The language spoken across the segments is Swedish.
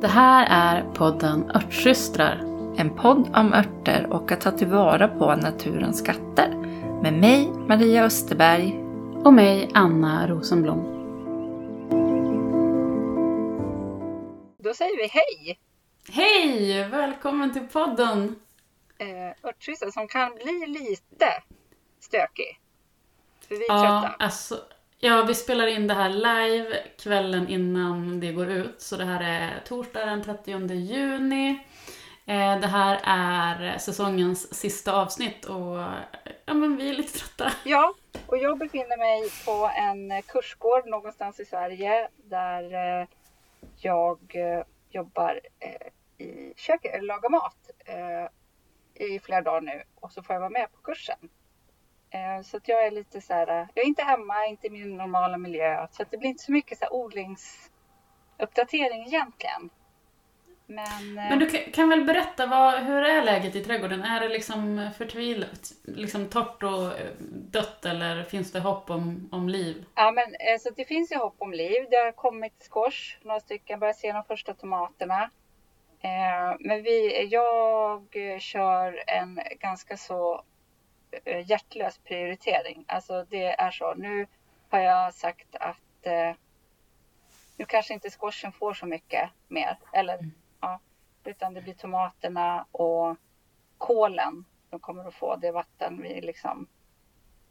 Det här är podden Örtsystrar. En podd om örter och att ta tillvara på naturens skatter. Med mig, Maria Österberg. Och mig, Anna Rosenblom. Då säger vi hej! Hej! Välkommen till podden! Eh, Örtsystrar som kan bli lite stökig. För vi är Ja, trötta. alltså, ja, vi spelar in det här live kvällen innan det går ut. Så det här är torsdag den 30 juni. Eh, det här är säsongens sista avsnitt och ja, men vi är lite trötta. Ja, och jag befinner mig på en kursgård någonstans i Sverige där eh, jag eh, jobbar i köket, lagar mat i flera dagar nu och så får jag vara med på kursen. Eh, Så att jag är lite så här, eh, jag är inte hemma, inte i min normala miljö så att det blir inte så mycket så här odlingsuppdatering egentligen. Men, eh, Men du kan- kan väl berätta, vad, hur är läget i trädgården? Är det liksom förtvivlat, liksom torrt och dött eller finns det hopp om, om liv? Ja, men eh, så det finns ju hopp om liv. Det har kommit squash, några stycken, börjar se de första tomaterna. Men vi, jag kör en ganska så hjärtlös prioritering. Alltså det är så. Nu har jag sagt att eh, nu kanske inte squashen får så mycket mer. Eller ja, utan det blir tomaterna och kålen som kommer att få det vatten vi liksom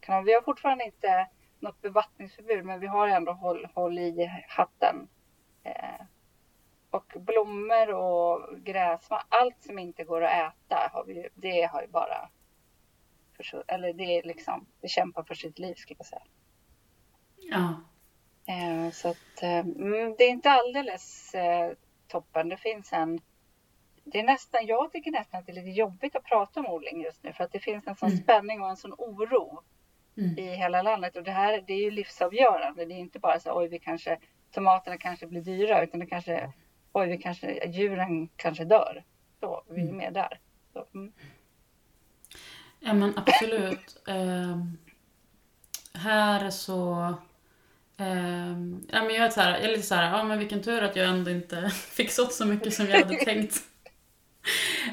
kan ha. Vi har fortfarande inte något bevattningsförbud, men vi har ändå håll, håll i hatten. Eh, och blommor och gräs, allt som inte går att äta, har vi, det har ju bara försvunnet. Eller det är liksom, det kämpar för sitt liv skulle jag säga. Ja. Eh, så att eh, mm, det är inte alldeles eh, toppen. Det finns en det är nästan, jag tycker nästan att det är lite jobbigt att prata om odling just nu för att det finns en sån Mm. spänning och en sån oro Mm. i hela landet och det här det är ju livsavgörande. Det är inte bara så oj vi kanske tomaterna kanske blir dyra utan det kanske oj vi kanske djuren kanske dör. Så vi är Mm. med där. Så, mm. Ja men absolut. Ehm, här så... ehm, ja, men jag, är så här, jag är lite så här, ja men vilken tur att jag ändå inte fick sått så mycket som jag hade tänkt.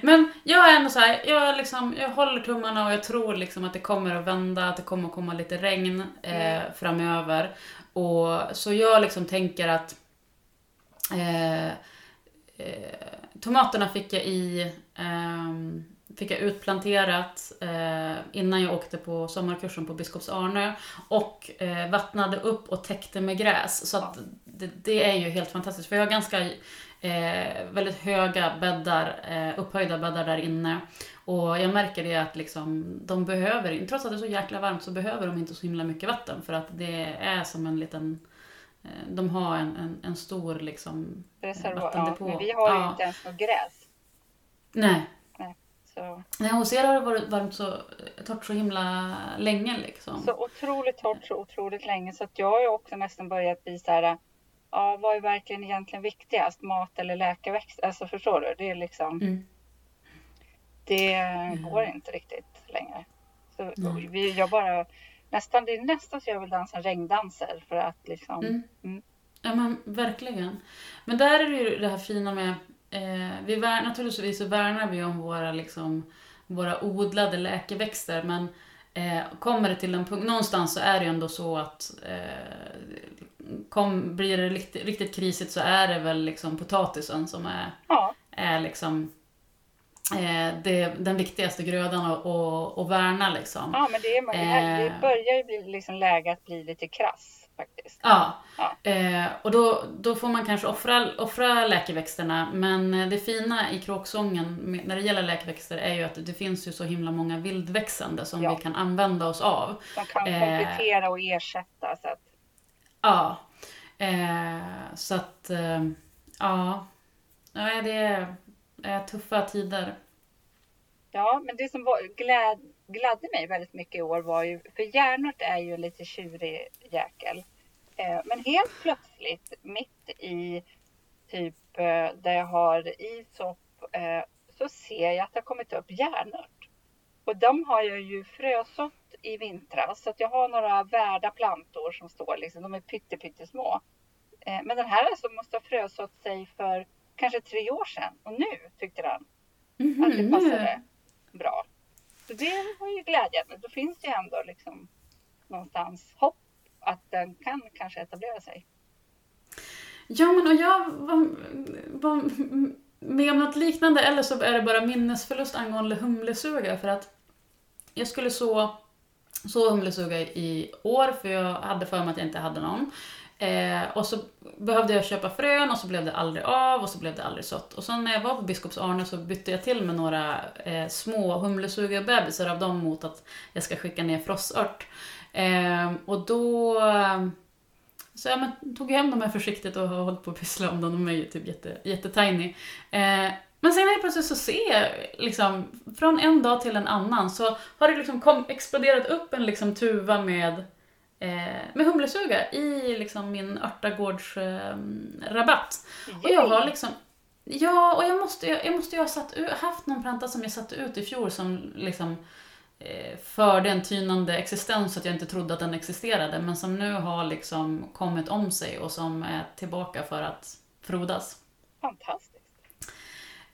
Men jag är ändå så här, jag, liksom, jag håller tummarna och jag tror liksom att det kommer att vända, att det kommer att komma lite regn eh, framöver. Och, så jag liksom tänker att eh, eh, tomaterna fick jag i ehm, fick jag utplanterat eh, innan jag åkte på sommarkursen på Biskops Arnö och eh, vattnade upp och täckte med gräs. Så att det, det är ju helt fantastiskt för jag har ganska eh, väldigt höga bäddar, eh, upphöjda bäddar där inne. Och jag märker det att liksom, de behöver, trots att det är så jäkla varmt så behöver de inte så himla mycket vatten för att det är som en liten eh, de har en, en, en stor liksom, Reservoar. Ja, vattendepå. men vi har ju Ja. inte ens något gräs. Nej, Så, Nej, hos er har det varit varmt så torrt så himla länge liksom. så otroligt torrt så otroligt länge så att jag har ju också nästan börjat bli så här. Ja, vad är verkligen egentligen viktigast? Mat eller läkeväxt? Alltså förstår du? Det är liksom. Mm. Det går inte riktigt längre. Så Nej. vi, jag bara, nästan, det är nästan så jag vill dansa regndanser för att liksom. Mm. Mm. Ja men verkligen. Men där är det ju det här fina med, eh, vi vär, naturligtvis så värnar vi om våra, liksom, våra odlade läkeväxter men eh, kommer det till en punkt, någonstans så är det ju ändå så att eh, kom, blir det riktigt, riktigt krisigt så är det väl liksom potatisen som är Ja, är liksom eh, det, den viktigaste grödan att, att, att värna liksom. ja, men det, är, det, här, det Eh. börjar ju bli liksom läge att bli lite krass faktiskt. Ja, Ja. eh, och då, då får man kanske offra, offra läkeväxterna. Men eh, det fina i kråksången när det gäller läkeväxter är ju att det finns ju så himla många vildväxande som Ja. vi kan använda oss av. De kan Eh. komplettera och ersätta. Så att, Ja, eh, så att eh, ja, ja det är, är tuffa tider. ja, men det som var, gläd, gladde mig väldigt mycket i år var ju, för järnört är ju en lite tjurig jäkel. Eh, men helt plötsligt, mitt i typ eh, där jag har isop, eh, så ser jag att det har kommit upp järnört. Och de har jag ju frösått i vintras, så att jag har några värda plantor som står liksom, de är pytte, pyttesmå. Men den här alltså måste ha frösått sig för kanske tre år sedan och nu tyckte han Mhm, att det nu- passade bra. Så det var ju glädjande. Då finns det ju ändå liksom någonstans hopp att den kan kanske etablera sig. Ja, men och jag var, var med om något liknande, eller så är det bara minnesförlust angående humlesuga för att jag skulle så, så humlesuga i år för jag hade för mig att jag inte hade någon. Eh, och så behövde jag köpa frön och så blev det aldrig av och så blev det aldrig sått. Och sen när jag var på Biskops Arne så bytte jag till med några eh, små humlesugarbebisar av dem mot att jag ska skicka ner frossört. Eh, och då eh, så jag men, tog hem dem här försiktigt och har hållit på att pyssla om dem. De är ju typ jätte, jättetiny. Eh, men sen helt plötsligt så ser jag, liksom, från en dag till en annan så har det liksom kom, exploderat upp en liksom tuva med, med humlesuga i liksom min örtagårdsrabatt. Eh, och jag har liksom Ja, och jag måste, jag, jag måste ju ha satt, haft någon planta som jag satte ut i fjol som liksom eh, förde en tynande existens så att jag inte trodde att den existerade, men som nu har liksom kommit om sig och som är tillbaka för att frodas. Fantastiskt.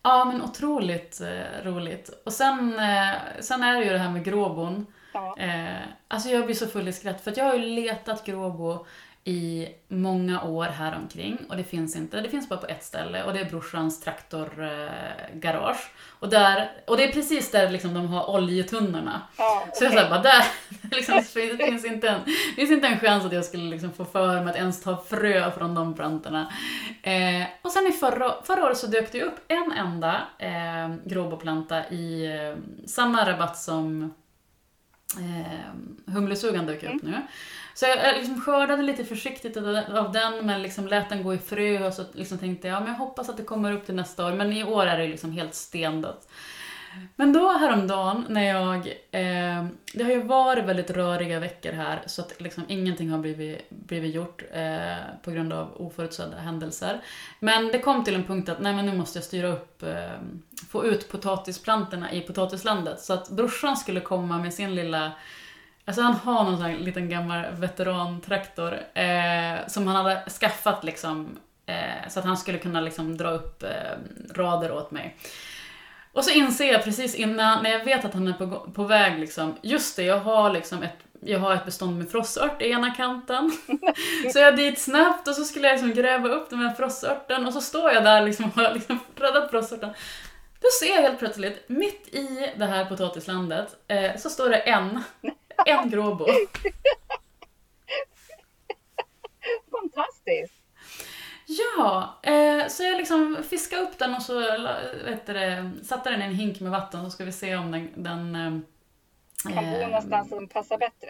Ja, men otroligt eh, roligt. Och sen, eh, sen är det ju det här med gråbon. Ja. Eh, alltså jag blir så full i skratt för att jag har ju letat gråbo i många år här omkring och det finns inte. Det finns bara på ett ställe och det är brorsans traktorgarage. Eh, och, där, och det är precis där liksom de har oljetunnorna. Ja, Så jag sa bara, där liksom, det finns inte en, det finns inte en chans att jag skulle liksom få för mig att ens ta frö från de plantorna. Eh, och sen i förra, förra året så dök det upp en enda eh, gråboplanta i eh, samma rabatt som eh, humlesugan dök upp nu. Så jag, liksom skördade lite försiktigt av den- men liksom lät den gå i frö och så liksom tänkte jag, ja, men jag hoppas att det kommer upp till nästa år. Men i år är det liksom helt stendött. Men då häromdagen när jag... Eh, det har ju varit väldigt röriga veckor här så att liksom ingenting har blivit, blivit gjort eh, på grund av oförutsedda händelser. Men det kom till en punkt att nej men nu måste jag styra upp, eh, få ut potatisplantorna i potatislandet. Så att brorsan skulle komma med sin lilla Alltså han har någon sån här liten gammal veterantraktor eh, som han hade skaffat liksom eh, så att han skulle kunna liksom dra upp eh, rader åt mig. Och så inser jag precis innan, när jag vet att han är på, på väg liksom, just det, jag har liksom ett jag har ett bestånd med frossört i ena kanten. så jag är dit snabbt och så skulle jag liksom gräva upp den här frossörten och så står jag där liksom och har liksom räddat frossörten. Då ser jag helt plötsligt, mitt i det här potatislandet, eh, så står det en, en gråbo. Fantastiskt. Ja, eh, så jag liksom fiskade upp den och så vet det, satte den i en hink med vatten så ska vi se om den... den eh, Kan bo eh, någonstans som passar bättre.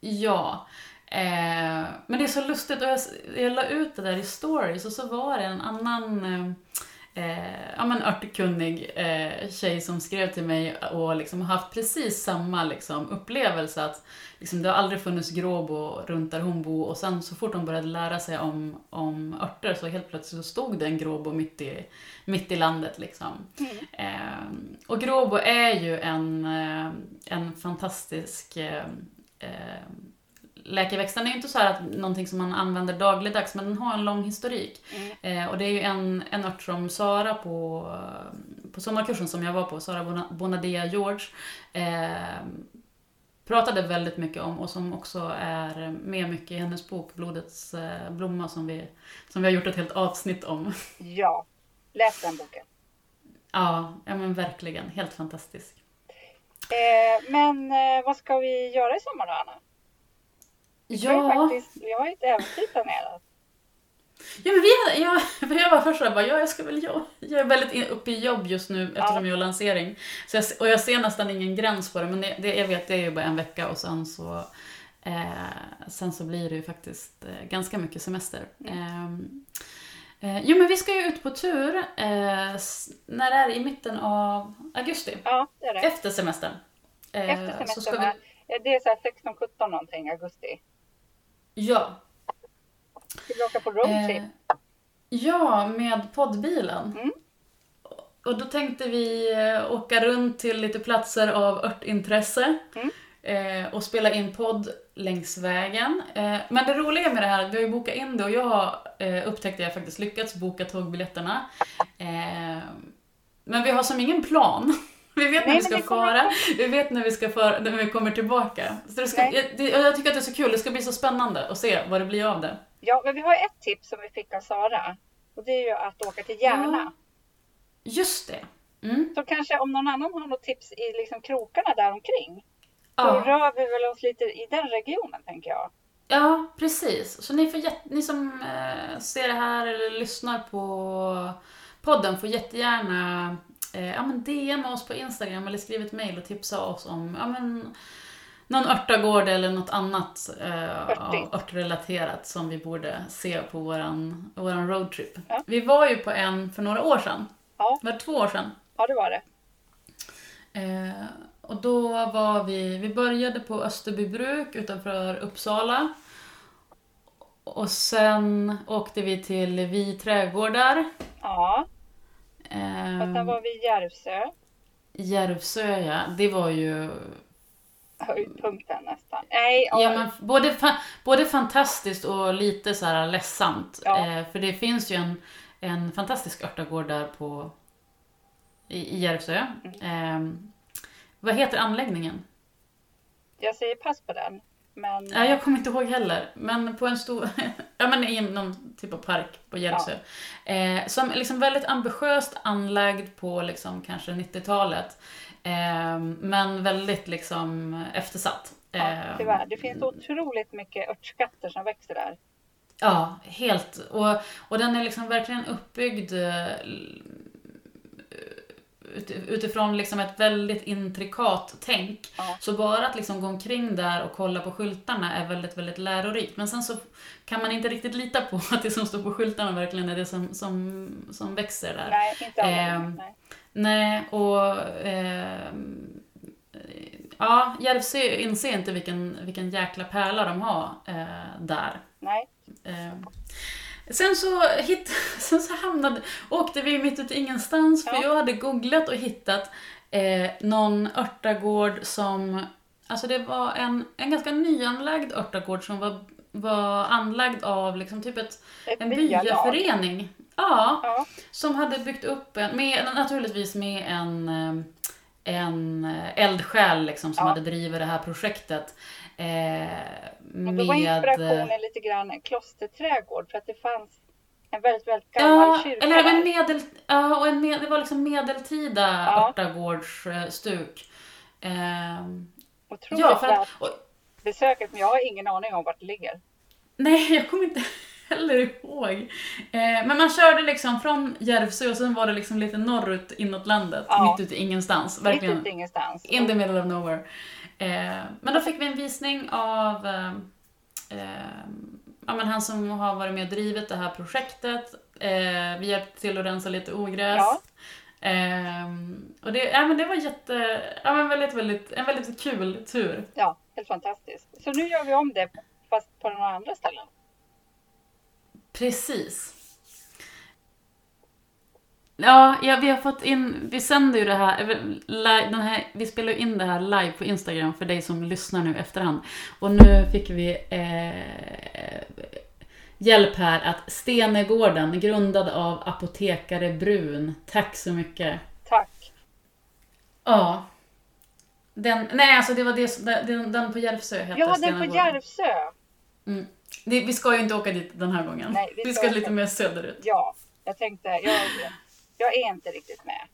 Ja. Eh, men det är så lustigt och jag, jag la ut det där i stories och så var det en annan eh, eh, ja, men örtkunnig eh, tjej som skrev till mig och liksom haft precis samma liksom, upplevelse att liksom, det har aldrig funnits gråbo runt där hon bor och sen så fort hon började lära sig om, om örter så helt plötsligt så stod det en gråbo mitt i, mitt i landet. Liksom. Eh, och gråbo är ju en, eh, en fantastisk eh, eh, läkeväxt. Den är ju inte så att någonting som man använder dagligdags, men den har en lång historik. Mm. Eh, och det är ju en, en ört som Sara på, på sommarkursen som jag var på, Sara Bona- Bonadea George, eh, pratade väldigt mycket om och som också är med mycket i hennes bok Blodets eh, blomma som vi, som vi har gjort ett helt avsnitt om. Ja, läs den boken. ja, ja men verkligen. Helt fantastisk. Eh, men eh, vad ska vi göra i sommar då, Anna? Vi har ju Ja, faktiskt, har ett äventyr planerat. ja men vi jag, jag var först såhär, ja jag ska väl jobba. Jag är väldigt uppe i jobb just nu eftersom jag har lansering. Så jag, och jag ser nästan ingen gräns på det, men det, det, jag vet det är ju bara en vecka och sen så eh, sen så blir det ju faktiskt eh, ganska mycket semester. Ehm, eh, jo men vi ska ju ut på tur eh, när det är i mitten av augusti, Ja, det är det. efter semestern. Eh, Efter så ska semestern. vi, eh, Det är så här 16-17 någonting, augusti. Ja, Ska vi åka på roadtrip? Eh, ja, med poddbilen. Mm. Och då tänkte vi eh, åka runt till lite platser av örtintresse. Mm. eh, och spela in podd längs vägen. Eh, men det roliga med det här är att vi har ju bokat in det och jag har eh, upptäckt att jag faktiskt lyckats boka tågbiljetterna. Eh, men vi har som ingen plan. Vi vet när Nej, vi ska fara, vi vet när vi, ska fara, när vi kommer tillbaka. Så det ska, jag, jag tycker att det är så kul, det ska bli så spännande att se vad det blir av det. Ja, men vi har ett tips som vi fick av Sara. Och det är ju att åka till Järna. Ja. Just det. Mm. Så kanske om någon annan har något tips i liksom krokarna där omkring. Så Ja. rör vi väl oss lite i den regionen tänker jag. Ja, precis. Så ni, får ni som eh, ser det här eller lyssnar på podden får jättegärna eh, ja, men DM oss på Instagram eller skriv ett mejl och tipsa oss om ja, men, någon örtagård eller något annat eh, örtrelaterat som vi borde se på våran, våran roadtrip. Ja. Vi var ju på en för några år sedan. Ja. Var det två år sedan? Ja, det var det. Eh, och då var vi, vi började på Österbybruk utanför Uppsala. Och sen åkte vi till Vi trädgårdar. Ja, Eh, och sen var vi i Järvsö. Järvsö, ja. Det var ju Höjdpunkten nästan. Nej, ja, men både, fa- både fantastiskt och lite så här ledsamt. Ja. Eh, för det finns ju en, en fantastisk örtagård där på, i, i Järvsö. Mm. Eh, vad heter anläggningen? jag säger pass på den. Men Ja, jag kommer inte ihåg heller, men på en stor, ja men i någon typ av park på Järvsö. Eh, som är liksom väldigt ambitiöst anlagd på liksom kanske 90-talet. Eh, men väldigt liksom eftersatt. ja, Eh, tyvärr. Det finns otroligt mycket örtskatter som växer där. Ja, helt. Och, och den är liksom verkligen uppbyggd eh, utifrån liksom ett väldigt intrikat tänk. Ja. Så bara att liksom gå omkring där och kolla på skyltarna är väldigt, väldigt lärorikt. Men sen så kan man inte riktigt lita på att det som står på skyltarna verkligen är det som, som, som växer där. Nej, inte. Ehm, nej. Nej, och... ehm, ja, Järvsö inser inte vilken, vilken jäkla pärla de har eh, där. nej. Eh, sen så, hit, sen så hamnade, åkte vi mitt ute ingenstans för Ja. jag hade googlat och hittat eh, någon örtagård som, alltså det var en, en ganska nyanlagd örtagård som var, var anlagd av liksom typ ett, Ett en byaförening. Ja, Ja, som hade byggt upp en, med, naturligtvis med en, eh, en eh, eldsjäl liksom, som Ja. hade drivit det här projektet. Eh, och då var med, inspirationen lite grann klosterträdgård för att det fanns en väldigt, väldigt gammal Ja, kyrka eller en medel, ja, och en med, det var liksom medeltida Ja. örtagårdsstuk. Ehm, Otroligt ja, för att, och, besöket, men jag har ingen aning om vart det ligger. nej, jag kommer inte heller ihåg. Eh, men man körde liksom från Järvsö och sen var det liksom lite norrut inåt landet, Ja. mitt ute i ingenstans. Mitt Verkligen. ute ingenstans. In the middle of nowhere. Eh, men då fick vi en visning av eh, eh, ja, men han som har varit med och drivit det här projektet. Vi hjälpte till att rensa lite ogräs. Ja. Eh, och det, ja, men det var jätte, ja, men väldigt, väldigt, en väldigt kul tur. Ja, helt fantastiskt. Så nu gör vi om det fast på några andra ställen. Precis. Ja, ja, vi har fått in, vi sänder ju det här, den här, vi spelar ju in det här live på Instagram för dig som lyssnar nu efterhand. Och nu fick vi eh, hjälp här att Stenegården, grundad av apotekare Brun. Tack så mycket. Tack. Ja. Den, nej, alltså det var det, den, den på Järvsö hette Ja, den på. Järvsö. Mm. Det, vi ska ju inte åka dit den här gången. Nej, vi vi ska ska åka- lite mer söderut. Ja, jag tänkte, jag, jag är inte riktigt med.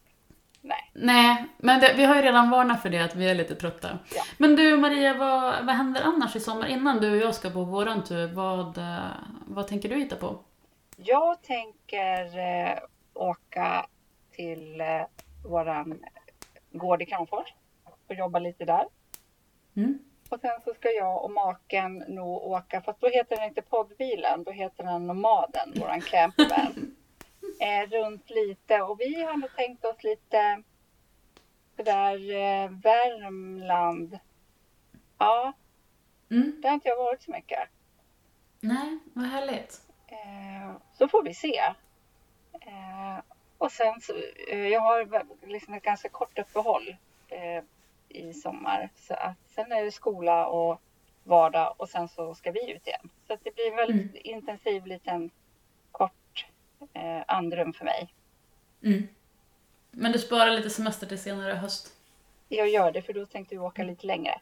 Nej. Nej, men det, vi har ju redan varnat för det, att vi är lite trötta. Ja. Men du Maria, vad, vad händer annars i sommar innan du och jag ska på våran tur? Vad, eh, vad tänker du hitta på? Jag tänker eh, åka till eh, våran gård i Kramfors och jobba lite där. Mm? Och sen så ska jag och maken nog åka, fast då heter den inte poddbilen, då heter den Nomaden, våran campervan. eh, runt lite och vi har nog tänkt oss lite sådär eh, Värmland. Ja, Mm? där har inte jag varit så mycket. Nej, vad härligt. Eh, så får vi se. Eh, och sen så, eh, jag har liksom ett ganska kort uppehåll. Eh, i sommar. Så att sen är det skola och vardag och sen så ska vi ut igen. Så att det blir en väldigt Mm. intensiv liten eh, andrum för mig. Mm. Men du sparar lite semester till senare höst. Jag gör det för då tänkte vi åka lite längre.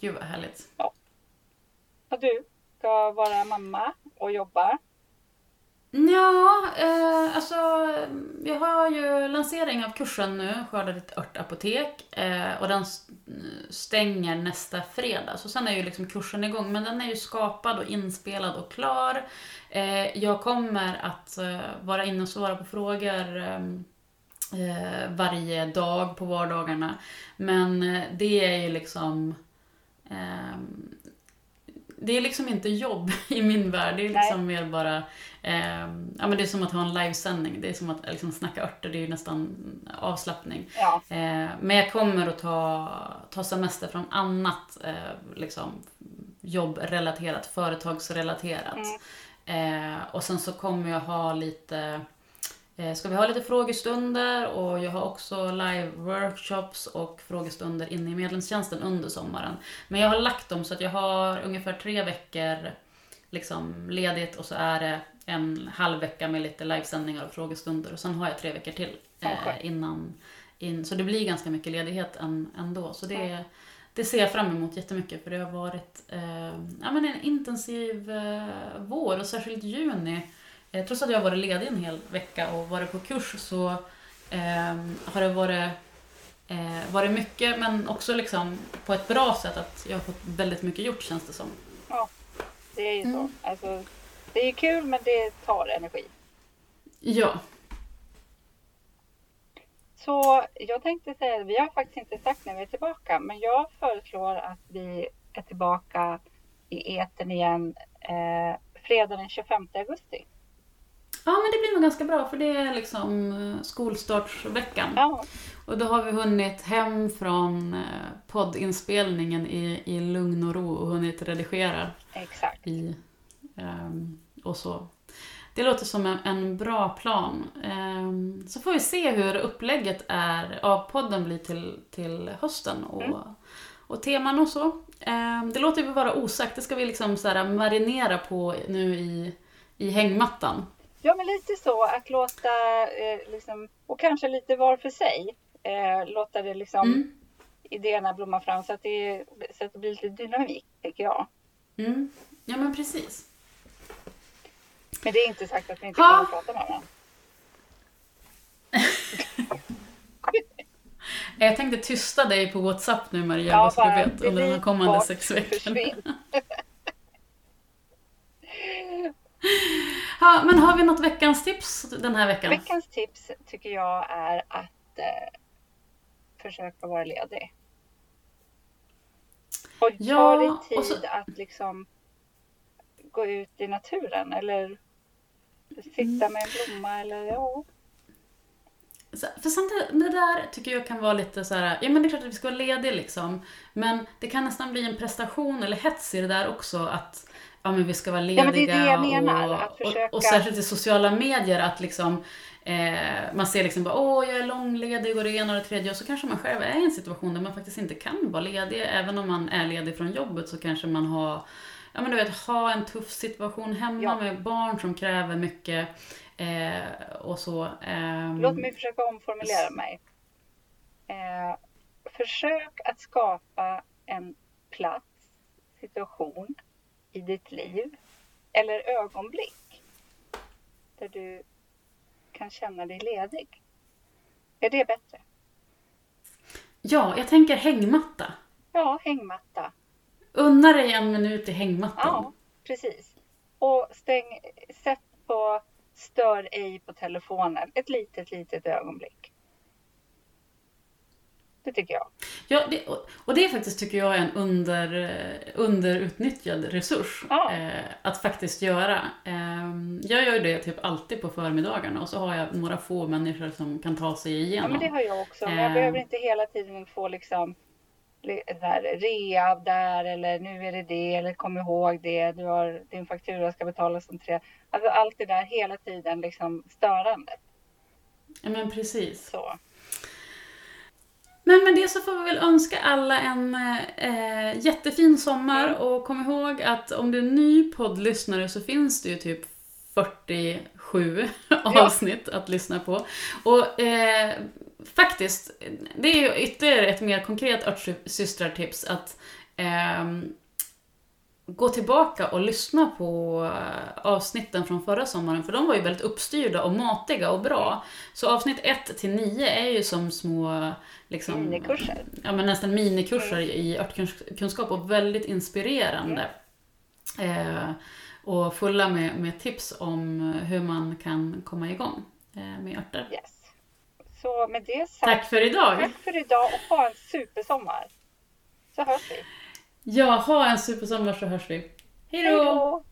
Gud vad härligt. Och du ska vara mamma och jobba. Ja, eh, alltså jag har ju lansering av kursen nu, Skörda ditt örtapotek. Eh, och den stänger nästa fredag. Så sen är ju liksom kursen igång. Men den är ju skapad och inspelad och klar. Eh, jag kommer att eh, vara inne och svara på frågor eh, eh varje dag på vardagarna. Men eh, det är ju liksom... Eh, det är liksom inte jobb i min värld. Det är liksom mer bara... ehm, ja, men det är som att ha en livesändning. Det är som att liksom, snacka örter. Det är ju nästan avslappning. Ja, Eh, men jag kommer att ta, ta semester från annat eh, liksom, jobbrelaterat, företagsrelaterat. Mm. Eh, och sen så kommer jag ha lite eh, Ska vi ha lite frågestunder och jag har också live-workshops och frågestunder inne i medlemstjänsten under sommaren. Men jag har lagt dem så att jag har ungefär tre veckor liksom ledigt och så är det en halv vecka med lite livesändningar och frågestunder och sen har jag tre veckor till eh, innan. In, så det blir ganska mycket ledighet än, ändå. Så det, det ser jag fram emot jättemycket för det har varit eh, ja, men en intensiv eh, vår och särskilt juni. Eh, trots att jag har varit ledig en hel vecka och varit på kurs så eh, har det varit, eh, varit mycket men också liksom på ett bra sätt att jag har fått väldigt mycket gjort känns det som. det är ju så. Mm. Alltså, det är kul men det tar energi. Ja, Så jag tänkte säga, vi har faktiskt inte sagt när vi är tillbaka, men jag föreslår att vi är tillbaka i etern igen eh, fredag den 25 augusti. Ja men det blir nog ganska bra för det är liksom eh, skolstartsveckan. Ja, Och då har vi hunnit hem från eh, poddinspelningen i, i lugn och ro och hunnit redigera exakt. i ehm, och så. Det låter som en, en bra plan. Ehm, så får vi se hur upplägget är av podden blir till, till hösten och, Mm. och teman och så. Ehm, det låter vi vara osagt, det ska vi liksom så här marinera på nu i, i hängmattan. Ja, men lite så att låta, eh, liksom, och kanske lite var för sig, eh, låta det liksom Mm. idéerna blomma fram så att, det, så att det blir lite dynamik, tycker jag. Mm. Ja men precis. Men det är inte sagt att vi inte Ha. att prata med varandra. Jag tänkte tysta dig på WhatsApp nu Maria, Ja, bara så du vet, under de kommande sex veckorna. Ja, men har vi något veckans tips den här veckan? Veckans tips tycker jag är att eh, försöka vara ledig. Och Ja, ta dig tid så- att liksom gå ut i naturen eller sitta Mm. med en blomma eller ja. För samtidigt, det där tycker jag kan vara lite så här, ja men det är klart att vi ska vara lediga liksom. Men det kan nästan bli en prestation eller hets i det där också att ja men vi ska vara lediga. Ja, men det är det jag menar, och, att försöka- och, och särskilt i sociala medier att liksom eh, man ser liksom bara åh jag är långledig och det ena och det tredje och så kanske man själv är i en situation där man faktiskt inte kan vara ledig. Även om man är ledig från jobbet så kanske man har Ja men du vet, ha en tuff situation hemma Ja. med barn som kräver mycket eh, och så. ehm. Låt mig försöka omformulera mig. Eh, försök att skapa en plats, situation i ditt liv eller ögonblick där du kan känna dig ledig. Är det bättre? Ja, jag tänker hängmatta. Ja, hängmatta. Unna dig en minut i hängmattan. Ja, precis. Och stäng, sätt på stör ej på telefonen ett litet, litet ögonblick. Det tycker jag. Ja, det, och- det faktiskt tycker jag är en under, underutnyttjad resurs. Ja. Eh, att faktiskt göra. Eh, jag gör det typ alltid på förmiddagarna och så har jag några få människor som kan ta sig Ja, igenom. men det har jag också. Men jag Eh. behöver inte hela tiden få liksom här rea där eller nu är det det eller kom ihåg det. Du har, din faktura ska betalas om tre. Alltså allt det där hela tiden liksom störande. Ja, men precis. Så. Men med det så får vi väl önska alla en eh, jättefin sommar Mm. och kom ihåg att om du är ny poddlyssnare så finns det ju typ 47 avsnitt att lyssna på. Och eh, faktiskt, det är ju ytterligare ett mer konkret örtsystrartips att ehm, gå tillbaka och lyssna på eh, avsnitten från förra sommaren, för de var ju väldigt uppstyrda och matiga och bra. Så avsnitt 1 till 9 är ju som små liksom, Minikurser. Ja, men nästan minikurser i örtkunskap och väldigt inspirerande. Eh, och fulla med, med tips om hur man kan komma igång eh, med örter. Yes. Så med det sagt, Tack för idag! tack för idag och ha en supersommar. Så hörs vi. Ja, ha en supersommar så hörs vi. Hej då!